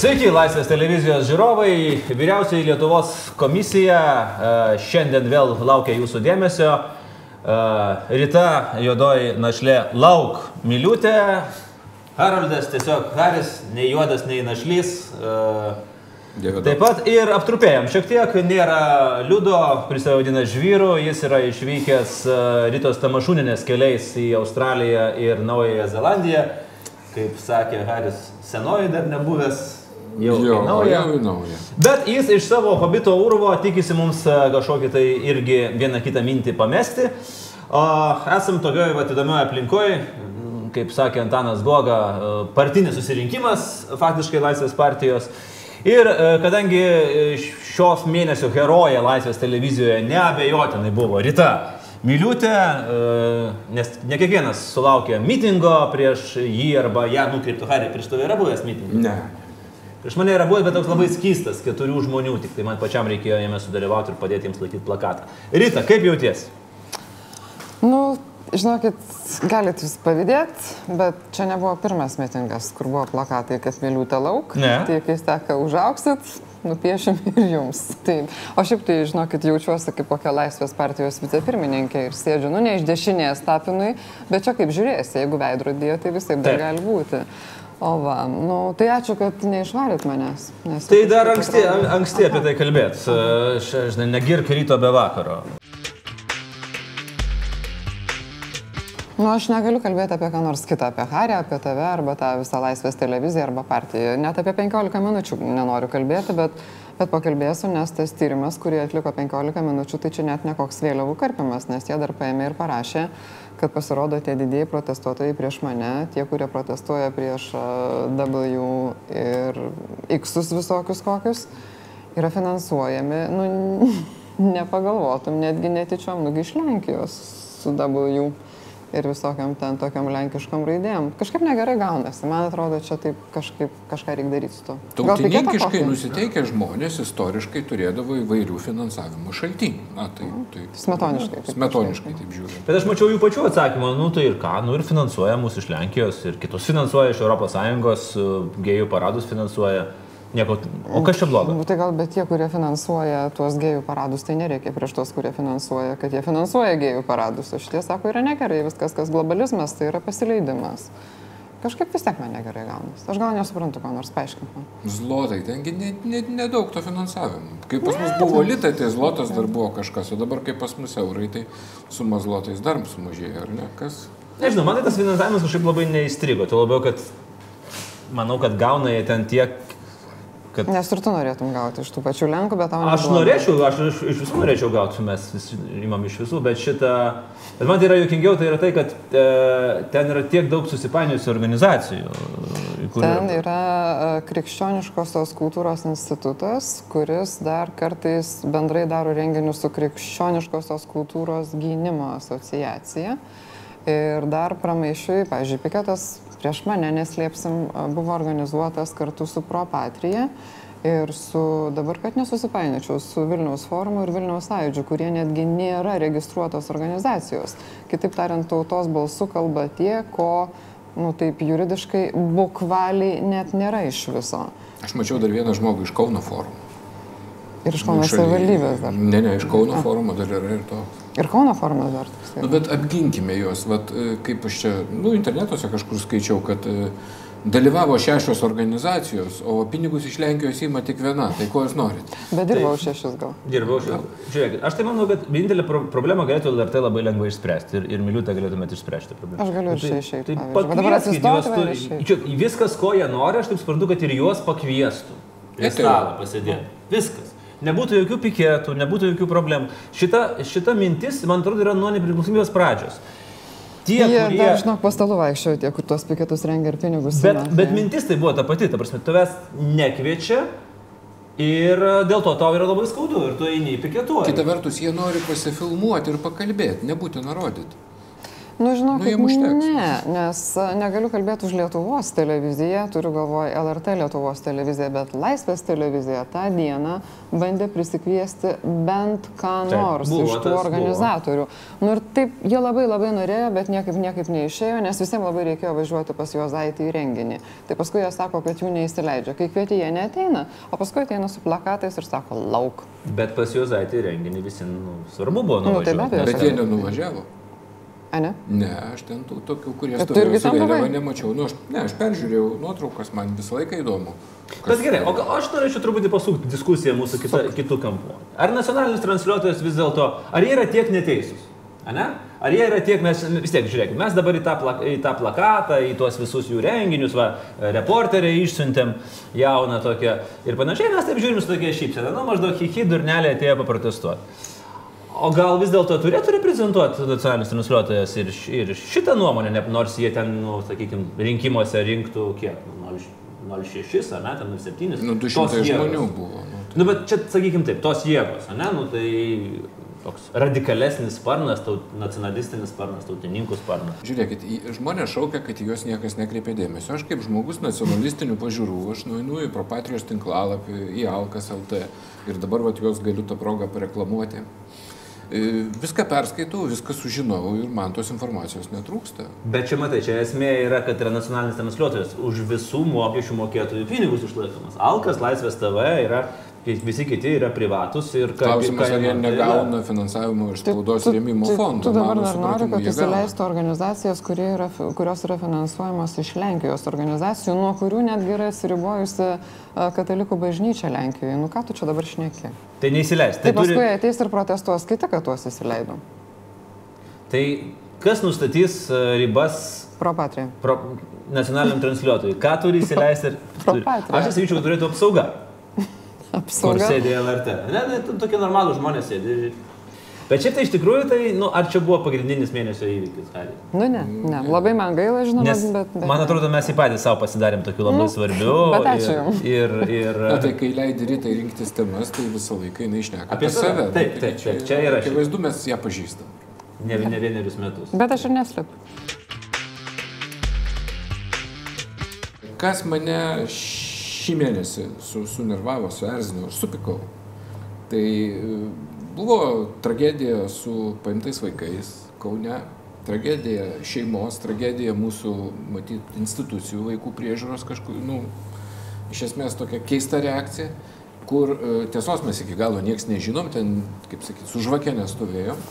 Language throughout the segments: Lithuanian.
Sveiki, Laisvės televizijos žiūrovai. Vyriausiai Lietuvos komisija e, šiandien vėl laukia jūsų dėmesio. E, Rita juodoji našlė lauk miliutė. Haroldas tiesiog Haris, nei juodas, nei našlys. E, Dieve Taip pat ir aptrupėjom. Šiek tiek nėra Liudo, kuris save vadina Žvyru. Jis yra išvykęs Rytos Tamašūninės keliais į Australiją ir Naująją Zelandiją. Kaip sakė Haris, senoji dar nebuvęs. Jau, Jo, į naują. jau į naują. Bet jis iš savo hobito urvo tikisi mums e, kažkokį tai irgi vieną kitą mintį pamesti. O esam tokioje įdomioje aplinkoje, kaip sakė Antanas Goga, e, partinis susirinkimas faktiškai Laisvės partijos. Ir e, kadangi šios mėnesio heroja Laisvės televizijoje neabejotinai buvo Rita Miliutė, nes ne kiekvienas sulaukė mitingo prieš jį arba ją nukreiptų Harį, prieš tave yra buvęs mitingas. Ne. Prieš mane yra buvęs, bet toks labai skystas, keturių žmonių, tik tai man pačiam reikėjo jame sudalyvauti ir padėti jiems laikyti plakatą. Rita, kaip jauties? Nu, žinokit, galit jūs pavydėti, bet čia nebuvo pirmas mitingas, kur buvo plakatai, kad miliūtė lauk. Ne. Tai kai teka užauksit, nupiešim ir jums. Taip. O šiaip tai, žinokit, jaučiuosi kaip kokia Laisvės partijos vicepirmininkė ir sėdžiu, nu, ne iš dešinės tapinui, bet čia kaip žiūrėsi, jeigu veidrodyje, tai visai dar Taip. gali būti. O va, nu, tai ačiū, kad neišvarėt manęs. nes Tai dar kažkaip anksti, an- anksti apie tai kalbėt. Žinai, negirk ryto be vakaro. Nu, aš negaliu kalbėti apie ką nors kitą, apie Harį, apie tave, arba tą visą Laisvės televiziją, arba partiją. Net apie 15 minučių nenoriu kalbėti, bet, bet pakalbėsiu, nes tas tyrimas, kurį atliko 15 minučių, tai čia net nekoks vėliavų karpimas, nes jie dar paėmė ir parašė, kad pasirodo tie didieji protestuotojai prieš mane, tie, kurie protestuoja prieš W ir X visokius kokius, yra finansuojami, nu, nepagalvotum, netgi netyčiom, nugi iš Lenkijos su W ir visokiam ten tokiam lenkiškom raidėm. Kažkaip negerai gaunasi. Man atrodo, čia taip kažkaip kažką reikia daryti su to. Piketą Tautininkiškai nusiteikę žmonės istoriškai turėdavo įvairių finansavimo šaltinių. Na, tai, tai, Smetoniškai, kaip Smetoniškai, taip žiūrint. Bet aš mačiau jų pačių atsakymą, nu tai ir ką, nu ir finansuoja mūsų iš Lenkijos, ir kitus finansuoja iš ES, gėjų paradus finansuoja. Nieko, o kas čia blogo? Nu, tai gal bet tie, kurie finansuoja tuos gėjų paradus, tai nereikia prieš tos, kurie finansuoja, kad jie finansuoja gėjų paradus. O šitie sako, yra negerai, viskas, kas globalizmas, tai yra pasileidimas. Kažkaip vis tiek man negerai gaunasi. Aš gal nesuprantu, ką nors paaiškink man. Zlotai, tengi nedaug ne, ne nedaug to finansavimo. Kai pas mus buvo litai, tai zlotas dar buvo kažkas, o dabar kai pas mus eurai, tai suma zlotais dar sumažėjo, ar ne? Kas? Nežinau, man tai tas finansavimas kažkaip labai neįstrigo. Tai labiau, kad manau, kad gauna jie ten tiek, kad Nes ir tu norėtum gauti iš tų pačių Lenkų, bet tau Aš neduoda. norėčiau, aš iš, iš visų norėčiau gauti, mes visi imam iš visų, bet šitą, bet man tai yra juokingiau, tai yra tai, kad e, ten yra tiek daug susipainiojusių organizacijų. kur- Ten yra e, Krikščioniškosios kultūros institutas, kuris dar kartais bendrai daro renginius su Krikščioniškosios kultūros gynimo asociacija. Ir dar pramaišiui, pavyzdžiui, piketas prieš mane, neslėpsim, buvo organizuotas kartu su Propatrija ir su, dabar kad nesusipainiočiau, su Vilniaus forumu ir Vilniaus sąjūdžiu, kurie netgi nėra registruotos organizacijos. Kitaip tariant, tautos balsu kalba tie, ko, nu taip, juridiškai bukvaliai net nėra iš viso. Aš mačiau dar vieną žmogų iš Kauno forumo. Ir iš Kauno Šaly- savivaldybės dar. Ne, ne, iš Kauno forumo dar yra ir to. Ir Kauno formas dar toks. Nu, bet apginkime juos, vat, e, kaip aš čia, nu, internetuose kažkur skaičiau, kad e, dalyvavo šešios organizacijos, o pinigus iš Lenkijos įma tik viena. Tai ko jūs norit? Bet dirbau šešis gal. Dirbau šiandien. Žiūrėkit, aš tai manau, kad vienintelė pro problemą galėtų LRT labai lengvai išspręsti ir, ir miliutę galėtumėte išspręsti problemą. Aš galiu ir Nu, čia išeit, Tai. Va dabar atsistoti viskas, ko jie nori, aš taip suprantu, kad ir juos pakviestų. Prie stalo pasėdėti. Viskas. Nebūtų jokių piketų, nebūtų jokių problemų. Šita, šita mintis, man atrodo, yra nuo nepriklausomybės pradžios. Tie, Jie kurie... dar, žinok, po stalu vaikščiojo tie, kur tuos piketus rengia ir pinigus. Bet, ima, bet mintis tai buvo ta pati, ta prasme, tavęs nekviečia ir dėl to tau yra labai skaudu ir tu eini į piketuoti. Kita vertus, jie nori pasifilmuoti ir pakalbėti, nebūtina rodyti. Nu, žinau, Nu, jiem užteks. ne, nes a, negaliu kalbėti už Lietuvos televiziją, turiu galvoje LRT Lietuvos televiziją, bet Laisvės televizija tą dieną bandė prisikviesti bent ką Taip, nors buvo iš tų organizatorių. Nu ir taip, jie labai labai norėjo, bet niekaip, niekaip neišėjo, nes visiems labai reikėjo važiuoti pas juos zaitį į renginį. Tai paskui jie sako, kad jų neįsileidžia. Kai kvieti, jie neteina, o paskui ateina su plakatais ir sako, lauk. Bet pas juos aitį renginį visi, nu, svarbu buvo Nu, tai be nuvažiuoti. abejo. nes- Bet jie nenuvažiavo. A ne? Ne, aš ten tų tokių, kurie stovėjo su vėliava, nemačiau. Nu, aš, ne, aš peržiūrėjau nuotraukas, man visą laiką įdomu. Bet gerai, o aš norėčiau truputį pasukti diskusiją mūsų kita, kitų kampų. Ar nacionalinis transliuotojas vis dėlto, ar jie yra tiek neteisūs? Ane? Ar jie yra tiek, mes vis tiek, žiūrėkime, mes dabar į tą, plak, į tą plakatą, į tuos visus jų renginius, va, reporteriai išsiuntėm jauną tokią ir panašiai, mes taip žiūrim su tokia šypsena, nu maždaug hihi durnelė atėjo paprotestuoti. O gal vis dėlto turėtų reprezentuoti nacionalinis transliuotojas ir, ir šitą nuomonę, ne- nors jie ten, nu, sakykime, rinkimuose rinktų kiek? Nu, 0,6 ar ne, ten 0,7. Nu, Tos 200 jėgos. žmonių buvo. Nu, Nu, bet čia, sakykime taip, tos jėgos, ne, nu, tai toks radikalesnis sparnas, taut, nacionalistinis sparnas, tautininkų sparnas. Žiūrėkit, žmonės šaukia, kad į juos niekas nekreipia dėmesio. Aš kaip žmogus nacionalistinių pažiūrų, aš nueinu į Propatrijos tinklalapį, į Alkas LT ir dabar vat, juos galiu tą progą pareklamuoti. E, Viską perskaitau, viską sužinau ir man tos informacijos netrūksta. Bet čia matai, čia esmė yra, kad yra nacionalinis transliuotojas už visų mokesčių mokėtojų pinigus išlaikomas. Alkas, Laisvės TV yra, visi kiti yra privatus ir ką- Klausimas, ar jie negauna finansavimo iš spaudos rėmimo fondo. Tu dabar Mano dar nori, kad įsileistų organizacijas, yra, kurios yra finansuojamos iš Lenkijos organizacijų, nuo kurių netgi yra atsiribojusi a, katalikų bažnyčia Lenkijoje. Nu ką tu čia dabar šneki? Tai neįsileis. Tai Tai, turi, paskui ateis ir protestuos kiti, kad tuos įsileidom. tai kas nustatys ribas Pro patriją. pro, nacionaliniam transliuotojui? Ką turi įsileisti ir... Pro turi- patriją. Aš sakyčiau, kad turėtų apsauga. Kur Apsauga. sėdė LRT. Ne, ne, tokie normalūs žmonės sėdi. Bet šiaip tai iš tikrųjų, tai, nu, ar čia buvo pagrindinis mėnesio įvykis, Harry? Nu ne, ne, labai man gaila, žinoma, Nes, bet, bet... man atrodo, mes į patys savo pasidarėm tokių labai svarbių. bet ačiū jums. Ir, ir, ir, Na tai kai leidi rytai rinktis temas, tai visą laiką jinai išneka Apie apie save. save. Taip, Tai taip, taip, čia yra Akivaizdu, mes ją pažįstam. ne, ne vienerius metus. Bet aš ir neslepiu. Kas mane šį mėnesį su, sunervavo, suerzino, aš supikau. Tai e, buvo tragedija su paimtais vaikais Kaune, tragedija šeimos, tragedija mūsų, matyt, institucijų vaikų priežiūros kažkur, nu, iš esmės tokia keista reakcija, kur e, tiesos mes iki galo nieks nežinom, ten, kaip sakyti, su žvakė nestovėjom.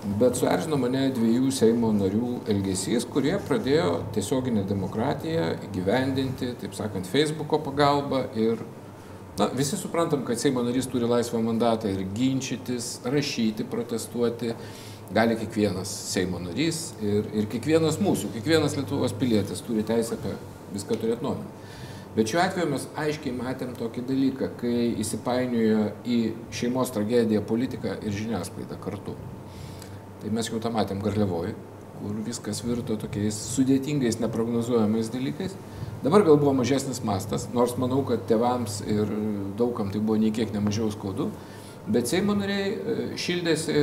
Bet suerzino mane dviejų Seimo narių elgesys, kurie pradėjo tiesioginę demokratiją įgyvendinti, taip sakant, Facebooko pagalba ir na, visi suprantam, kad Seimo narys turi laisvą mandatą ir ginčytis, rašyti, protestuoti gali kiekvienas Seimo narys ir, ir kiekvienas mūsų, kiekvienas Lietuvos pilietis turi teisę apie viską turėti nuomonę. Bet šiuo atveju mes aiškiai matėm tokį dalyką, kai įsipainiojo į šeimos tragediją politiką ir žiniasklaidą kartu. Tai mes jau tą matėm Garliavoj, kur viskas virto tokiais sudėtingais, neprognozuojamais dalykais. Dabar gal buvo mažesnis mastas, nors manau, kad tėvams ir daugam tai buvo nei kiek nemažiau skaudu. Bet Seimo nariai e, šildėsi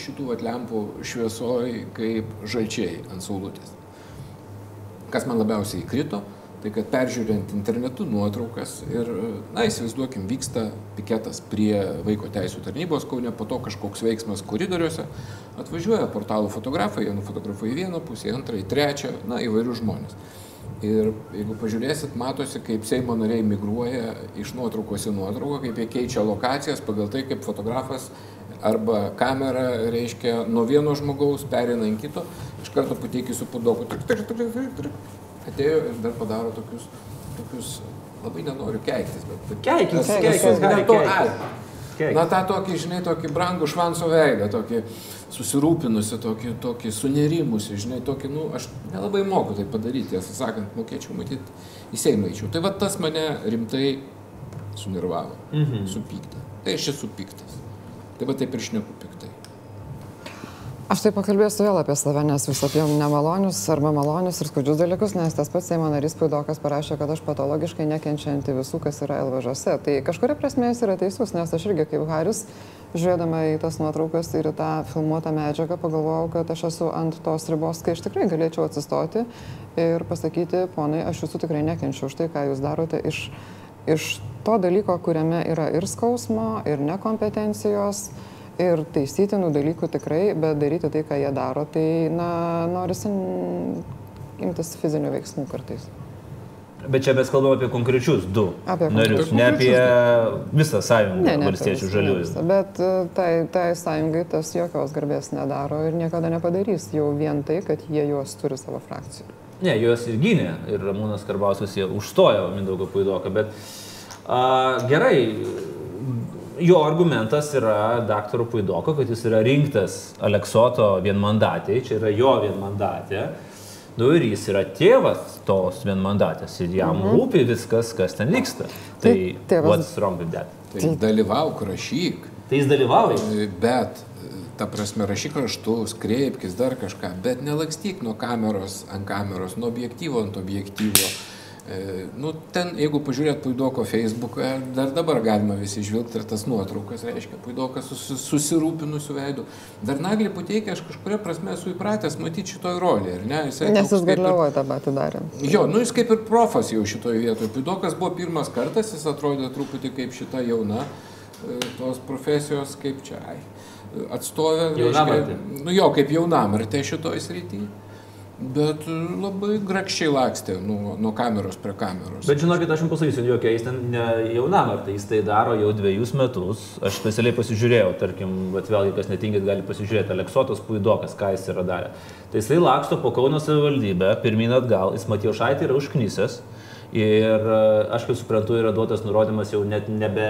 šitų atlempų šviesoj kaip žalčiai ant saulutės. Kas man labiausiai įkrito, tai kad peržiūrint internetu nuotraukas ir, na, įsivaizduokim, vyksta piketas prie vaiko teisų tarnybos Kaune, po to kažkoks veiksmas koridoriuose, atvažiuoja portalų fotografai, jie nufotografuoja į vieną pusę, į antrą, į trečią, na, įvairius žmonės. Ir jeigu pažiūrėsit, matosi, kaip Seimo nariai migruoja iš nuotraukos į nuotrauką, kaip jie keičia lokacijas pagal tai, kaip fotografas arba kamera, reiškia, nuo vieno žmogaus perina ant kito, iš karto pateikysiu pudoku, trik, trik, trik, trik, trik, atėjo ir dar padaro tokius, tokius labai nenoriu keiktis, bet... Keikis, keikis, ne to- Keikis. Na, tą tokį, žinai, tokį brangų švanso veidą, tokį susirūpinusi, tokį, tokį sunerimusi, žinai, tokį, nu, aš nelabai moku tai padaryti, tiesą sakant, mokėčiau matyti į Seimą eičiau. Tai va tas mane rimtai sunervavo, mhm. supykdė. Tai aš esu piktas. Tai va taip ir šneku piktai. Aš tai pakalbėsiu vėl apie save, nes vis apie nemalonius arba malonius ir skudžius dalykus, nes tas pats Seimo narys Puidokas parašė, kad aš patologiškai nekenčianti visų, kas yra LVŽose. Tai kažkuria prasme jis yra teisus, nes aš irgi kaip Haris žiūrėdama į tas nuotraukas ir tą filmuotą medžiagą, pagalvojau, kad aš esu ant tos ribos, kai aš tikrai galėčiau atsistoti ir pasakyti, ponai, aš jūsų tikrai nekenčiu už tai, ką jūs darote iš, iš to dalyko, kuriame yra ir skausmo, ir nekompetencijos. Ir taisytinų dalykų tikrai, bet daryti tai, ką jie daro, tai, na, norisi imtis fizinių veiksmų kartais. Bet čia mes kalbame apie konkrečius du Apie narius, ne apie visą sąjungą Ne, ne, valstiečių žaliųjų. Bet e, tai, tai sąjungai tas jokios garbės nedaro ir niekada nepadarys. Jau vien tai, kad jie juos turi savo frakcijų. Ne, juos ir gynė ir Ramūnas Karbauskis jie užstojo Mindaugą Puidoką, bet a, gerai, jo argumentas yra daktaro Puidoko, kad jis yra rinktas Aleksoto vienmandatėje, čia yra jo vienmandatė. Nu ir jis yra tėvas tos vienmandatės ir jam mhm. rūpi viskas, kas ten vyksta. Tai Tai tėvas- what's wrong with that? Tai dalyvauk, rašyk, Tai jis dalyvauja. bet, ta prasme, rašyk raštus, kreipkis dar kažką, bet nelakstyk nuo kameros ant kameros, nuo objektyvo ant objektyvo. E, nu, ten, jeigu pažiūrėt Puidoko Facebooką, dar dabar galima visi žvilgti ir tas nuotraukas, reiškia, Puidokas susi, susirūpinusių veidų. Dar Naglį Puteikį aš kažkuria prasme esu įpratęs matyti šitoj rolėje, ar ne? Jisai Nes jis garliavoja tą patį darė. Jo, nu jis kaip ir profas jau šitoje vietoje. Pidokas buvo pirmas kartas, jis atrodė truputį kaip šita jauna e, tos profesijos, kaip čia, ai, atstovė. Jaunamartė. reiškia, Nu jo, kaip jaunamartė šitoje srityje. Bet labai grakščiai lakstė nuo, nuo kameros prie kameros. Bet žinokit, aš jums pasakysiu, jokia, jis ten ne jaunam, ar tai jis tai daro jau dviejus metus. Aš specialiai pasižiūrėjau, tarkim, bet vėlgi, kas netingit, gali pasižiūrėti, Aleksotas Puidokas, ką jis yra darę. Tai jisai laksto po Kauno savivaldybę, pirmin atgal, jis Matijo Šaitį yra užknysęs. Ir e, aš kaip suprantu, yra duotas nurodymas jau net nebe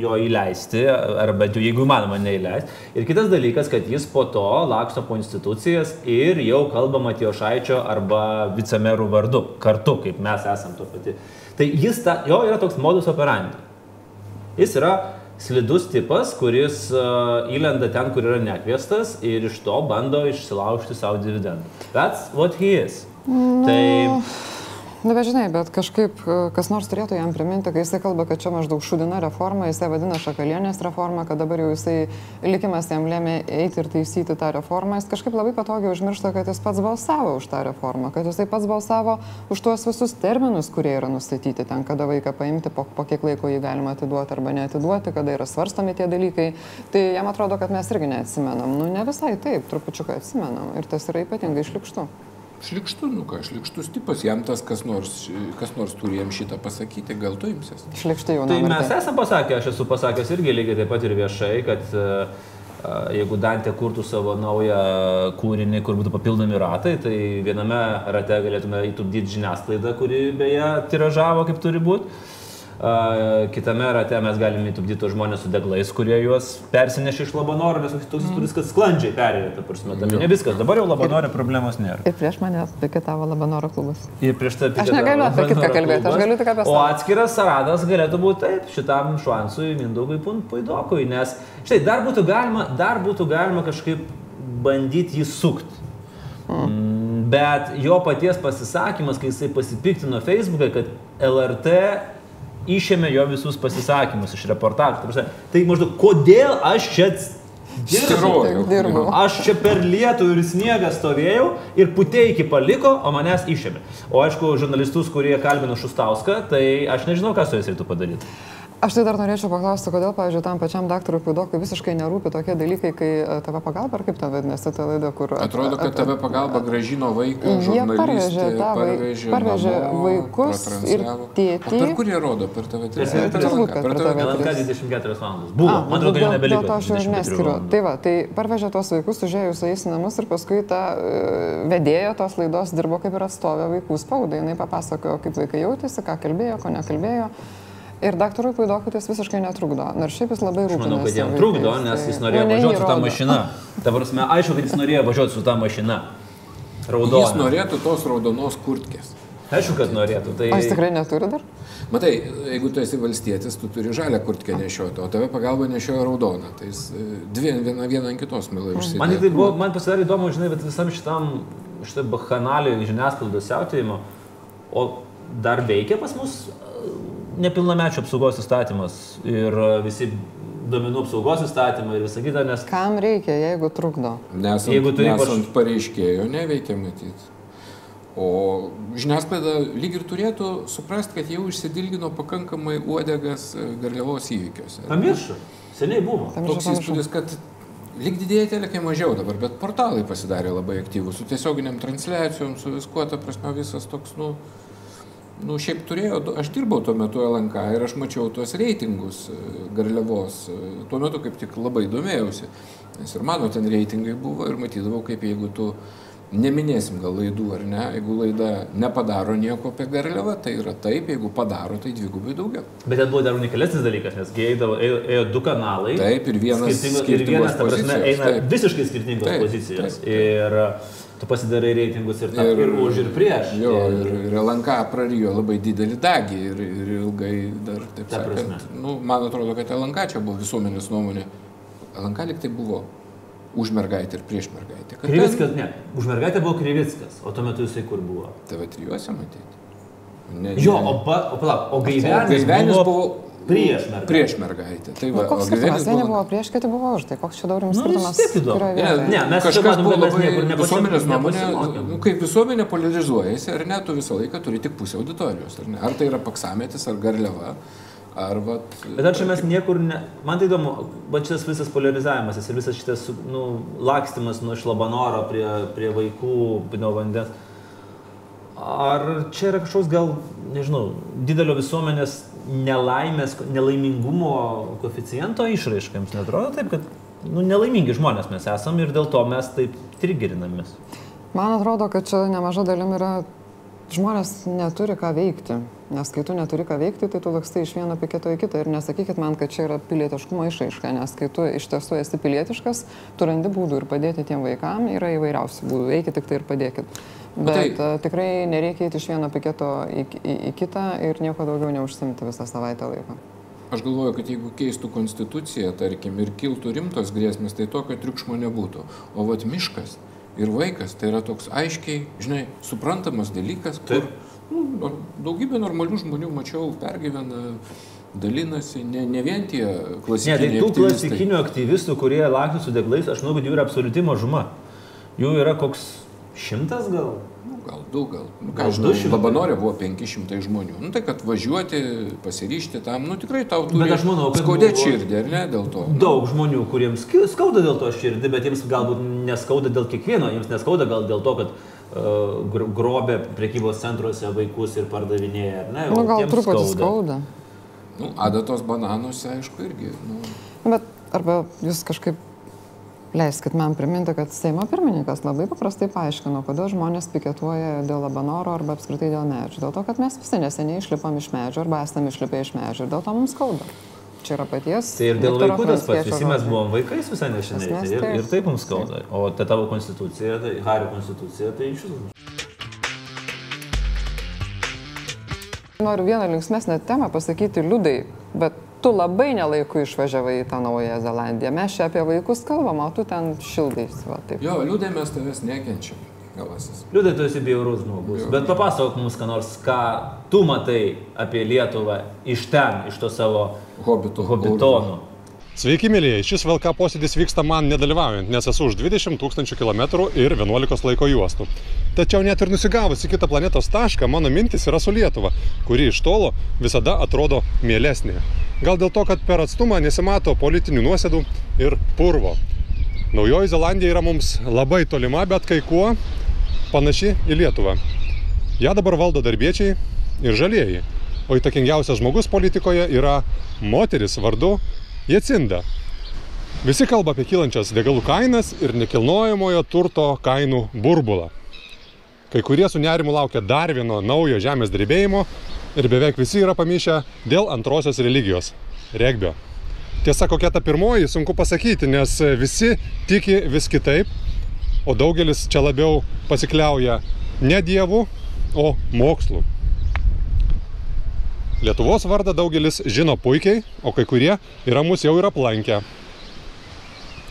jo įleisti, ar bent jau jeigu įmanoma neįleisti. Ir kitas dalykas, kad jis po to laksto po institucijas ir jau kalba Matijo Šaičio arba vicemerų vardu, kartu, kaip mes esam to pati. Tai jis, ta, jo yra toks modus operandi. Jis yra slidus tipas, kuris uh, įlenda ten, kur yra nekviestas ir iš to bando išsilaužti savo dividendų. That's what he is. No. Tai Na, bet žinai, bet kažkaip e, kas nors turėtų jam priminti, kai jisai kalba, kad čia maždaug šudina reforma, jisai vadina šakalienės reformą, kad dabar jau jisai likimas jam lėmė eiti ir taisyti tą reformą, jis kažkaip labai patogiai užmiršta, kad jis pats balsavo už tą reformą, kad jisai pats balsavo už tuos visus terminus, kurie yra nustatyti ten, kada vaiką paimti, po, po kiek laiko jį galima atiduoti arba neatiduoti, kada yra svarstomi tie dalykai. Tai jam atrodo, kad mes irgi neatsimenam. Nu, ne visai taip, trupučiuką atsimenam ir tas yra ypatingai šlikštu. Nu ką, šlikštus tipas, jam tas kas nors, kas nors turi jam šitą pasakyti, gal tu imsies. Šlikštai jau Tai mes esame pasakę, aš esu pasakęs irgi lygiai taip pat ir viešai, kad e, e, jeigu Dantė kurtų savo naują kūrinį, kur būtų papildomi ratai, tai viename rate galėtume įtupdyti žiniasklaidą, kuri beje tiražavo kaip turi būti. Kitame rate mes galime įtupdyti tos žmonės su deglais, kurie juos persinešė iš labanoro, nes toks įspūdis, kad sklandžiai perėjo, ta prasme, tam ne viskas, dabar jau labanoro problemos nėra. Ir prieš mane piketavo Labanoro klubas. Ir prieš tai Aš negaliu apie kitką kalbėti, aš galiu tik apie O save. atskiras saradas galėtų būti taip, šitam šansui Mindaugui Puidokui, nes štai dar būtų galima, dar būtų galima kažkaip bandyti jį sukti. Mm. Bet jo paties pasisakymas, kai jisai pasipiktino Facebook'e, kad LRT išėmė jo visus pasisakymus iš reportažų. Tai maždaug, kodėl aš čia dirbu? Aš čia per lietų ir sniegą stovėjau ir puteikį paliko, o manęs išėmė. O aišku, žurnalistus, kurie kalbino Šustauską, tai aš nežinau, ką su jais reiktų padaryti. Aš tai dar norėčiau paklausti, kodėl, pavyzdžiui, tam pačiam daktarui Puidokui visiškai nerūpi tokie dalykai, kai e, tave pagalba, ar kaip ten vadinasi ta laida, kur... Atrodo, kad tave pagalba gražino vaiką, Jie žurnalistė, parvežė parvežė, parvežė namo, vaikus ir tėtį. O per kur jie rodo? Per tave Per TV3? TV3. Turbūt, kad per TV3. LNK 24 valandas. Buvo, A, man atrodo, jau nebeliko. Dėl to aš jau ir 24 neskiriu. Tai va, tai parvežė tuos vaikus, užėjus su jais į namus ir paskui ta uh, vedėja tos laidos dirbo kaip ir atstovė vaikų spaudai. Jis papasakojo, kaip vaikai jautėsi, ką kalbėjo, ko nekalbėjo. Ir daktarui Puidokui tas visiškai netrukdo. Nors šiaip jis labai rūpinasi. manau, kad jam trukdo, tai- nes jis O norėjo jį važiuoti su ta rodo. mašina. Ta prasme, aišku, kad jis norėjo važiuoti su ta mašina. Jis Raudona. norėtų tos raudonos kurtkės. Aišku, kad norėtų. Tai... O jis tikrai neturi dar? Matai, jeigu tu esi valstietis, tu turi žalę kurtkę nešioti, o tave pagalba nešioja raudoną. Tai jis e, dvi viena, viena ant kitos milai užsideda. Man, tai buvo, man pasidarė įdomu, žinai, bet visam šitam, šitą bahanalį žiniasklaidos siautėjimo, o dar veikia pas mus nepilnamečio apsaugos įstatymas ir e, visi duomenų apsaugos įstatymą ir visą kitą, nes Kam reikia, jeigu trukdo? Nesant, Jeigu turi nesant pareiškėjo, neveikia matyti. O žiniasklaida lyg ir turėtų suprasti, kad jau išsidilgino pakankamai uodegas e, garliavos įvykiuose. pamiršo, seniai buvo. Pamiršo, Toks įspūdis, kad lyg didėja telekai mažiau dabar, bet portalai pasidarė labai aktyvūs, su tiesioginiam transliacijom, su viskuo, ta prasme, visas toks, nu, nu šiaip turėjo, aš dirbau tuo metu LNK ir aš mačiau tuos reitingus e, garliavos, E, tuo metu kaip tik labai domėjausi, nes ir mano ten reitingai buvo ir matydavau, kaip jeigu tu Neminėsim gal laidų ar ne, jeigu laida nepadaro nieko apie garliavą, tai yra taip, jeigu padaro, tai dvigubai daugiau. Bet ten buvo dar unikalesnis dalykas, nes eidavo, ėjo, ėjo du kanalai. Taip, ir vienas skirtingos- ir skirtingos vienas, ta prasme, eina taip. visiškai skirtingos Taip, pozicijos. taip, taip. Ir tu pasidarai reitingus ir, ir, ir už ir prieš. Jo, ir, ir LNK prarijo labai didelį dagį ir, ir ilgai dar, taip Ta sakant, nu, man atrodo, kad LNK čia buvo visuomenės nuomonė. LNK liktai buvo už mergaitę ir prieš mergaitę. Krivickas, ne, už mergaitę buvo Krivickas, o tuo metu jisai kur buvo. TV trijuose matyti. Ne, Jo, ne- o, pa, o palauk, o Gaivenis, Gaivenis buvo, buvo prieš mergaitę. Prieš mergaitę. Tai Nu, va, koks o skirtumas? Vieni buvo prieš, kiti buvo už. Tai koks čia dabar jums Nu, skirtumas? Ne? Ne, mes kažkas buvo labai visuomenės nuomonė, nu, kaip visuomenė polarizuojasi, ar ne, tu visą laiką turi tik pusę auditorijos, ar ne? Ar tai yra paksametis, ar garliava, ar vat... Bet ar čia mes niekur ne... Man tai įdomu, va šitas visas polarizavimas ir visas šitas nu, lakstimas nuo iš Labanoro prie, prie vaikų, nuo vandens. Ar čia yra kažkoks gal, nežinau, didelio visuomenės nelaimės, nelaimingumo koeficiento išraiška, jums netrodo taip, kad nu, nelaimingi žmonės mes esame ir dėl to mes taip trigerinamės. Man atrodo, kad čia nemaža dalim yra žmonės neturi ką veikti. Nes kai tu neturi ką veikti, tai tu lakstai iš vieno piketo į kitą. Ir nesakykit man, kad čia yra pilietiškumo išraiška, nes kai tu iš tiesų esi pilietiškas, tu randi būdų ir padėti tiem vaikam, yra įvairiausių būdų. Eikit tik tai ir padėkit. Bet tai- tai... tikrai nereikia eiti iš vieno piketo į, į, į kitą ir nieko daugiau neužsimti visą savaitę laiko. Aš galvoju, kad jeigu keistų konstituciją, tarkim, ir kiltų rimtos grėsmės, tai tokio triukšmo nebūtų. O vat miškas ir vaikas tai yra toks aiškiai, žinai, suprantamas dalykas, kur nu, daugybė normalių žmonių mačiau, pergyvena, dalinasi, ne, ne vien tie Ne, tai klasikiniai tų aktyvistai. klasikinių aktyvistų, kurie laksto su deglais, aš manau, kad jų yra absoliuti mažuma. Jų yra koks šimtas gal? Nu, gal du, gal. Nu, ką Gal žinau, 200. Labanorė buvo 500 žmonių. Nu, tai kad važiuoti, pasiryšti tam, nu tikrai tau turi Bet aš manau, skaudėti širdį, ar ne, dėl to. Nu, Daug žmonių, kuriems skauda dėl to širdį, bet jiems galbūt neskauda dėl kiekvieno, jiems neskauda gal dėl to, kad uh, gr- grobė prekybos centruose vaikus ir pardavinėja, ar ne? Nu, gal truputį skauda. Nu, adatos bananuose, aišku, irgi. Nu, Bet arba jūs kažkaip leiskit man priminti, kad Seimo pirmininkas labai paprastai paaiškino, kodėl žmonės piketuoja dėl labanoro arba apskritai dėl medžių. Dėl to, kad mes visi neseniai išlipam iš medžių arba esame išlipę iš medžių ir dėl to mums skauda. Čia yra paties. Tai ir dėl vaikų tas pats, visi mes buvom vaikais visai Esmės tai ir, ir taip mums skauda. O ta tavo konstitucija, tai Hario konstitucija, tai iš viso. Noriu vieną linksmesnę temą pasakyti liūdai, bet tu labai nelaiku išvažiavai į tą Naująją Zelandiją. Mes čia apie vaikus kalbam, o tu ten šildais. Va, taip. jo, liūdė mes tavęs nekenčiam, galasis. Liūdai, tu esi bjaurus žmogus. Jo. Bet papasakok mums, ką nors, ką tu matai apie Lietuvą iš ten, iš to savo Hobitų. hobitonų. Sveiki, mėlyje. Šis VLK posėdis vyksta man nedalyvaujant, nes esu už 20 tūkstančių kilometrų ir 11 laiko juostų. Tačiau net ir nusigavus į kitą planetos tašką, mano mintis yra su Lietuva, kuri iš tolo visada atrodo mielesnė. Gal dėl to, kad per atstumą nesimato politinių nuosėdų ir purvo. Naujoji Zelandija yra mums labai tolima, bet kai kuo panaši į Lietuvą. Ja dabar valdo darbiečiai ir žalieji. O įtakingiausias žmogus politikoje yra moteris vardu Jacinda. Visi kalba apie kylančias degalų kainas ir nekilnojamojo turto kainų burbulą. Kai kurie su nerimu laukia dar vieno naujo žemės drebėjimo ir beveik visi yra pamišę dėl antrosios religijos - regbio. Tiesa, kokia ta pirmoji, sunku pasakyti, nes visi tiki vis kitaip, o daugelis čia labiau pasikliauja ne dievu, o mokslu. Lietuvos vardą daugelis žino puikiai, o kai kurie yra mus jau ir aplankę.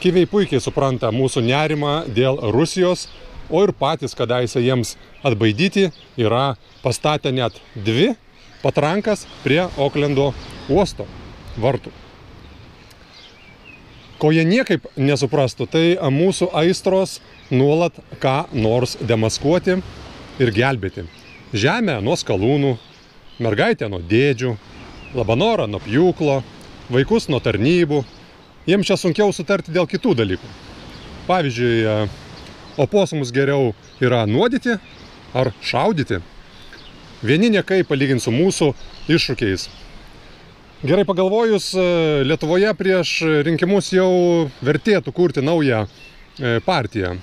Kyviai puikiai supranta mūsų nerimą dėl Rusijos, o ir patys kadaise jiems atbaidyti yra pastatę net dvi patrankas prie Oklendo uosto vartų. Ko jie niekaip nesuprastų, tai mūsų aistros nuolat ką nors demaskuoti ir gelbėti. Žemę nuo skalūnų, mergaitę nuo dėdžių, labanorą nuo pjūklo, vaikus nuo tarnybų. Jiems čia sunkiau sutarti dėl kitų dalykų. Pavyzdžiui, oposumus geriau yra nuodyti ar šaudyti. Vieni niekai palyginti su mūsų iššūkiais. Gerai pagalvojus, Lietuvoje prieš rinkimus jau vertėtų kurti naują partiją,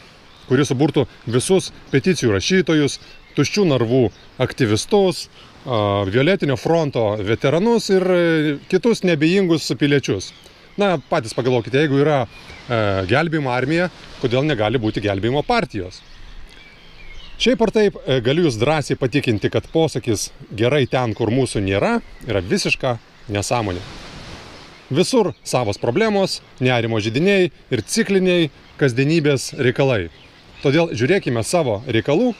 kuri suburtų visus peticijų rašytojus, tuščių narvų aktyvistus, violetinio fronto veteranus ir kitus nebejingus piliečius. Na, patys pagalvokite, jeigu yra gelbėjimo armija, kodėl negali būti gelbėjimo partijos. Šiaip ar taip, galiu jūs drąsiai patikinti, kad posakis gerai ten, kur mūsų nėra, yra visiška nesąmonė. Visur savos problemos, nerimo žydiniai ir cikliniai kasdienybės reikalai. Todėl žiūrėkime savo reikalų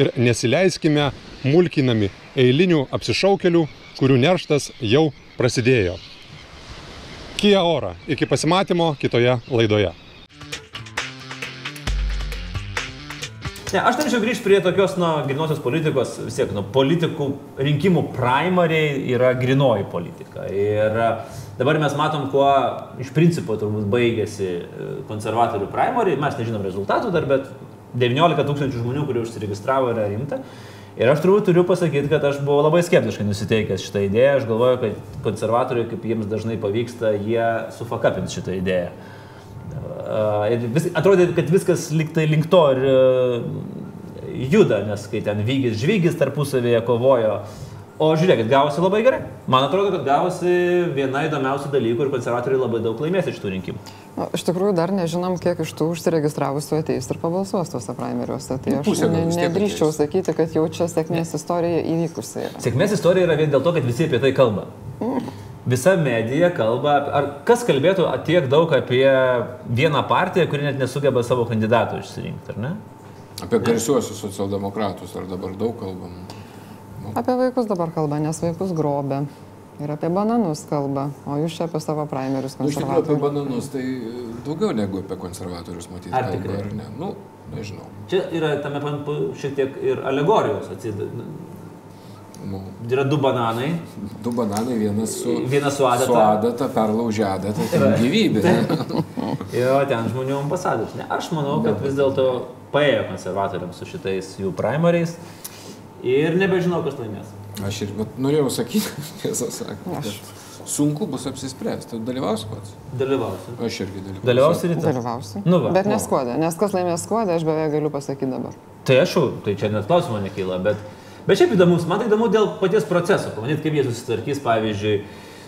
ir nesileiskime mulkinami eilinių apsišaukelių, kurių nerštas jau prasidėjo. Kia ora. Iki pasimatymo kitoje laidoje. Ne, aš norėčiau grįžti prie tokios, nu, grinosios politikos, vis tiek, nu, politikų rinkimų primariai yra grinoji politika. Ir dabar mes matom, kuo iš principo turbūt baigėsi konservatorių primariai, mes nežinom rezultatų dar, bet 19 tūkstančių žmonių, kurie užsiregistravo, yra rimta. Ir aš turbūt turiu pasakyti, kad aš buvau labai skeptiškai nusiteikęs šitą idėją. Aš galvoju, kad konservatoriai, kaip jiems dažnai pavyksta, jie sufakapins šitą idėją. Ir vis, atrodė, kad viskas liktai link to ir juda, nes kai ten Vygis žvygis tarpusavėje kovojo. O žiūrėkit, gavosi labai gerai. Man atrodo, kad gavosi viena įdomiausių dalykų ir konservatoriai labai daug laimės iš tų rinkimų. Nu, iš tikrųjų, dar nežinom, kiek iš tų užsiregistravusių ateis ir pabalsuos tuose primeriuose. Tai aš Pusė gal ne, nedrįščiau sakyti, kad jau čia sėkmės istorija įvykusi yra. Sėkmės istorija yra vien dėl to, kad visi apie tai kalba. Visa medija kalba, ar kas kalbėtų tiek daug apie vieną partiją, kuri net nesugeba savo kandidatų išsirinkti, ar ne? Apie garsiuosius socialdemokratus ar dabar daug kalbam. Apie vaikus dabar kalba, nes vaikus grobė. Ir apie bananus kalba, o jūs čia apie savo primerius Nu, iš tikrųjų apie konservatorius. bananus tai daugiau negu apie konservatorius matyti. Ar kalba, ar ne? Nu, nežinau. Čia yra tame pan- šiek tiek ir alegorijos atsideda. Nu, Yra du bananai, du bananai, vienas su, vienas su adata. su adata, perlaužė adatą, tai gyvybė. Jo, ten žmonių ambasadorius. Ne, aš manau, kad vis dėlto paėjo konservatoriams su šitais jų primariais ir nebežinau, kas laimės. Aš ir vat, norėjau sakyti, tiesą sakant, kad sunku bus apsispręsti. Dalyvausi pats? Dalyvausiu. Aš irgi dalyvausiu. Dalyvausiu ryte. Dalyvausiu. Nu va. Bet neskuodė, nes kas laimės skuodė, aš beveik galiu pasakyti dabar. Tai aš, tai čia net klausimo nekyla, bet, bet šiaip įdomus, man tai įdomu dėl paties proceso, pamatyt, kaip jie susitvarkys, pavyzdžiui,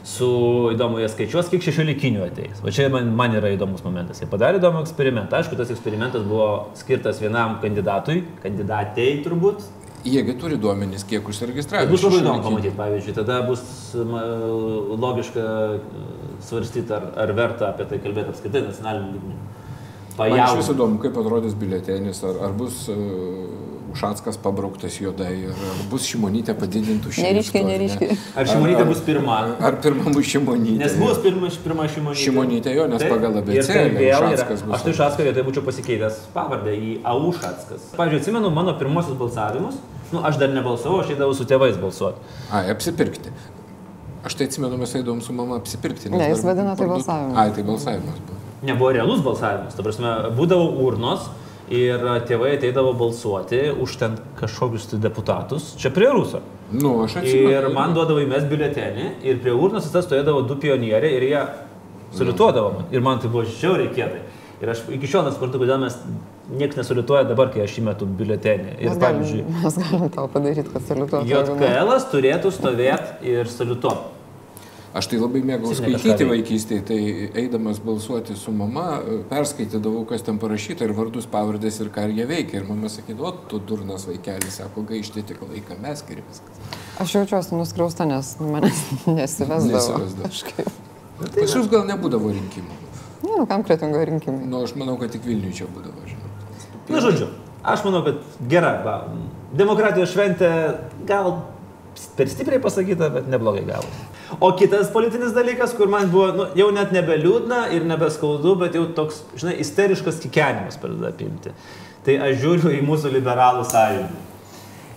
su įdomu, jie skaičiuos, kiek šešiolikinių ateis. Va čia man, man yra įdomus momentas. Jie padarė įdomų eksperimentą. Aišku, tas eksperimentas buvo skirtas vienam kandidatui, kandidatei turbūt. Jiegi turi duomenys, kiek Tai užsiregistravę. bus labai įdomu pamatyti, pavyzdžiui, tada bus logiška e, svarstyti, ar, ar verta apie tai kalbėti apskritai nacionaliniu lygmeniu. Man iš Pajaus. vis įdomu, kaip atrodys biuletenis, ar, ar bus uh, Ušackas pabrauktas juodai, ar, ar bus Šimonytė padidintų šimtą. Neryškiai, neryškiai. Ar Šimonytė bus pirma? Ar pirmą bus Šimonytė? Nes bus pirma, pirma Šimonytė. Šimonytė jo, nes pagal Ir abėcėlę tai vėl yra. Ušackas bus Aš tai Šatską vietoje būčiau pasikeitęs pavardę į Aušatskas. Pavyzdžiui, atsimenu mano pirmosius balsavimus. Nu, aš dar nebalsavau, aš eidavau su tėvais balsuoti. Ai, apsipirkti. Aš tai atsimenu, mes eidavom su mama apsipirkti. Ne, jis vadina tai balsavimu. Ai, tai balsavimas buvo. Nebuvo realus balsavimas. Ta prasme, būdavo urnos ir tėvai ateidavo balsuoti už ten kažkokius tai deputatus. Čia prie Ruso. Nu, aš atsimenu. Ir man duodavo įmes biuletenį ir prie urnos tas stovėdavo du pionieriai ir jie solituodavo man. Ir man tai buvo žiauriai kietai. Ir aš iki šiol nesuprantu, kodėl mes niekas nesolituoja dabar, kai aš įmetu biuletenį. Ir Mes pavyzdžiui, galim, mes galim tau padaryti, kad salituotų. JKL turėtų stovėti ir salituoti. Aš tai labai mėgau skaityti vaikystėje, tai eidamas balsuoti su mama, perskaitydavau, kas ten parašyta ir vardus, pavardės ir ką jie veikia. Ir mama sakydavo, o tu durnas vaikelis, sako, gaišti tik laiką mes ir viskas. Aš jaučiuosi nuskriausta, nes manęs nesivesdavo. Nesivesdavo. Kažkaip. Pas jūs gal nebūdavo rinkimų. Ne, nu, kam kretingo rinkimai? Nu, aš manau, kad tik Vilniuje čia būdavo, žinau. Na, žodžiu, aš manau, kad gera. Va, demokratijos šventė gal per stipriai pasakyta, bet neblogai gavo. O kitas politinis dalykas, kur man buvo nu, jau net nebeliūdna ir nebeskaudu, bet jau toks, žinai, isteriškas kikenimas pradeda apimti. Tai aš žiūriu į mūsų liberalų sąjungą.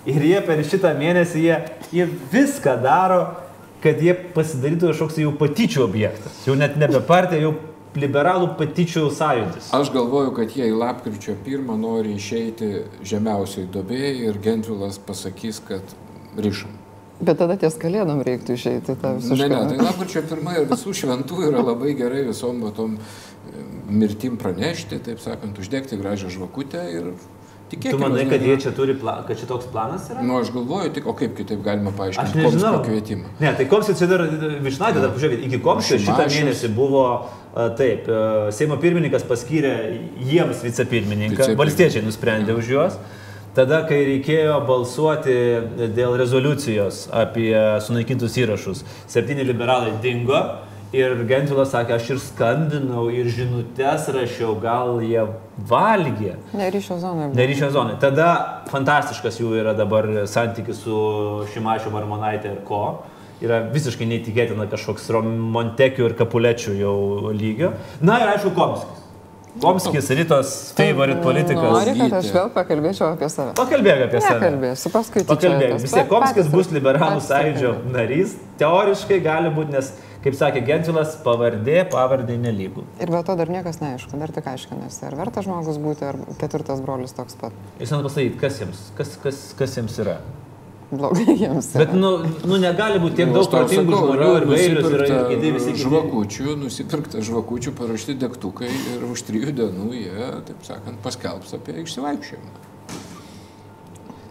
Ir jie per šitą mėnesį, jie, jie viską daro, kad jie pasidarytų kažkoks jau patyčių objektas. Jau net nebe partija, jau liberalų patyčių sąjūdis. Aš galvoju, kad jie į lapkričio pirmą nori išeiti žemiausiai dobėjai ir Gentvilas pasakys, kad ryšam. Bet tada ties kalėdom reiktų išeiti tą visą Ne, ne, tai lapkričio pirmą ir visų šventų yra labai gerai visom tom e, mirtim pranešti, taip sakant, uždegti gražią žvakutę ir tikėti. Tu manai, kad jie čia turi, pla... kad čia toks planas yra? Nu, aš galvoju, tik, o kaip kitaip galima Aš paaiškinti nežinau. Komskio kvietimą. Ne, tai Komskis čia dar Višnaitė, dar pažiūrėkit, iki Komskio šitą mėnesį buvo taip, Seimo pirmininkas paskyrė jiems vicepirmininką, valstiečiai nusprendė už juos. Tada, kai reikėjo balsuoti dėl rezoliucijos apie sunaikintus įrašus, septyni liberalai dingo ir Gentvilas sakė, aš ir skambinau, ir žinutės rašiau, gal jie valgė. Ne, ryšio zonoje. Neryšio zonai. Tada fantastiškas jų yra dabar santykis su Šimašiu Marmonaitė ir ko. Yra visiškai neįtikėtina kažkoks Montekių ir Kapulečių jau lygio. Na ir aišku, Komskis. Komskis, rytos favorit politikas. Nori, kad aš vėl pakalbėčiau apie save. Pakalbėk apie save. Nekalbėsiu, paskui tik Pakalbėk. Vis tiek Komskis bus liberalų sąjūdžio narys. Teoriškai gali būti, nes, kaip sakė Gentvilas, pavardė, pavardė nelygų. Ir be to dar niekas neaišku, dar tik aiškinasi, ar verta žmogus būti, ar ketvirtas brolis toks pat. Jūs man pasakyti, kas jiems, kas, kas, kas jiems yra. Blogai jiems. yra. Bet, nu, nu negali būti tiek Nu, daug protingų žmonių ir vairius ir nusipirkta kiti visi kiti. Žvakučių, nusipirkta žvakučių, parašyti degtukai ir už trijų dienų jie, taip sakant, paskelbs apie išsivaikščiojimą.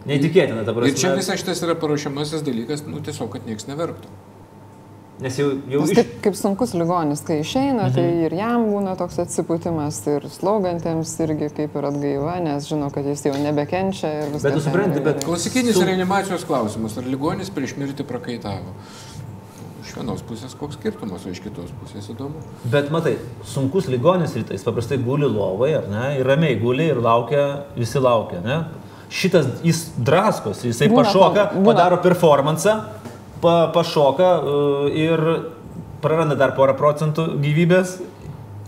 Neįtikėtina, ta prasme. Ir čia visas šitas yra paruošiamasis dalykas, nu tiesiog, kad niekas neverktų. Nes jau, jau iš... kaip, kaip sunkus ligonis, kai išeina, mhm. tai ir jam būna toks atsipūtimas, ir slaugantiems irgi kaip ir atgaiva, nes žino, kad jis jau nebekenčia ir viskas. Bet tu supranti, bet-. Klasikinis Su- reanimacijos klausimas, ar ligonis prieš mirtį prakaitavo? Iš vienos pusės koks skirtumas, o iš kitos pusės įdomu. Bet matai, sunkus ligonis rytais paprastai guli lovai, ar ne, ir ramiai guli ir laukia, visi laukia, ne? Šitas jis draskos, jisai Būna pašoka, būna. padaro performance, pa, pašoka uh, ir praranda dar porą procentų gyvybės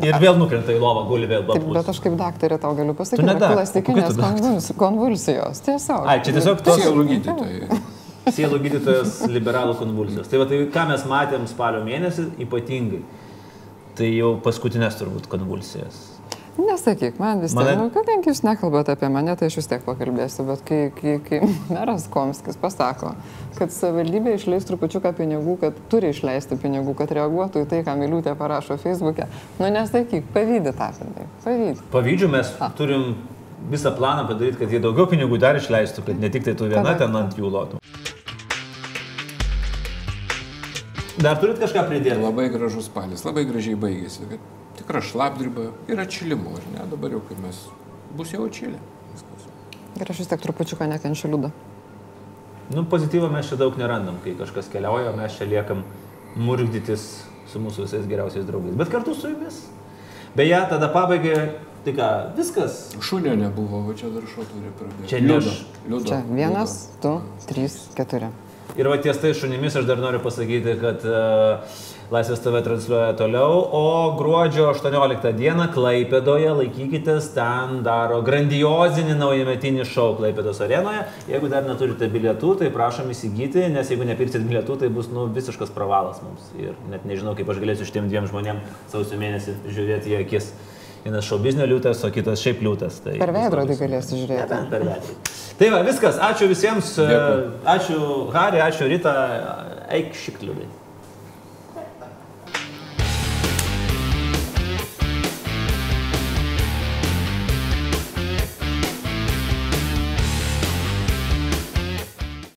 ir vėl nukrenta į lovą, guli vėl Taip, bet aš kaip daktarė tau galiu pasakyti, kad daktarė? konvuls- konvulsijos. Tiesiog. Ai, čia tiesiog tos Sielų gydytojai. sielų gydytojas liberalų konvulsijos. Tai va tai, ką mes matėm spalio mėnesį, ypatingai. Tai jau paskutinės turbūt konvulsijas. Nesakyk, man vis tiek, Mane- nu, kadangi jūs nekalbate apie mane, tai aš vis tiek pakalbėsiu, bet kai, kai, kai meras Komskis pasako, kad savivaldybė išleis trupučiuką pinigų, kad turi išleisti pinigų, kad reaguotų į tai, ką Miliūtė parašo Facebook'e, nu nesakyk, pavydį tą filmą, pavydį. Pavyzdžių mes turim visą planą padaryti, kad jie daugiau pinigų dar išleistų, kad ne tik tai tu viena Tada- ten ant jų lotų. Dar turit kažką pridėti? Labai gražus spalis, labai gražiai baigėsi. Tikra šlapdriba ir atšilimu, ar ne? Dabar jau kaip mes bus jau atšilę. Viskas. Ir aš vis tiek trupučiuką nekenčiu liūdą. Nu, pozityvo mes čia daug nerandam, kai kažkas keliauja, mes čia liekam murgdytis su mūsų visais geriausiais draugais. Bet kartu su jumis. Beje, tada pabaigai, tai ką, viskas. Šunio nebuvo, va čia dar šuo turi pradėti. Čia liudo. liudo. Čia vienas, du, trys, keturi. Ir va ties tai šunimis aš dar noriu pasakyti, kad uh, Laisvės TV transliuoja toliau, o gruodžio 18 dieną Klaipėdoje laikykitės, ten daro grandiozinį naujametinį šou Klaipėdos arenoje. Jeigu dar neturite bilietų, tai prašom įsigyti, nes jeigu nepirksit bilietų, tai bus nu, visiškas pravalas mums. Ir net nežinau, kaip aš galėsiu šitiem dviem žmonėm sausio mėnesį žiūrėti į akis. Vienas šau biznio liūtas, o kitas šiaip liūtas. Tai Per veidrodį labai sunku. galėsi žiūrėti. Nebent per veidrodį. Tai va, viskas. Ačiū visiems. Dėkui. Ačiū Hari, ačiū Rita. Eik šik liūdai.